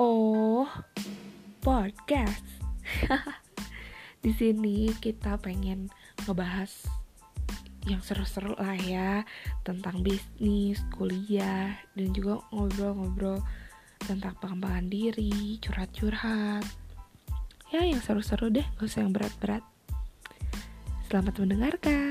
Oh, podcast. Di sini kita pengen ngebahas yang seru-seru lah ya tentang bisnis, kuliah, dan juga ngobrol-ngobrol tentang pengembangan diri, curhat-curhat. Ya, yang seru-seru deh, gak usah yang berat-berat. Selamat mendengarkan.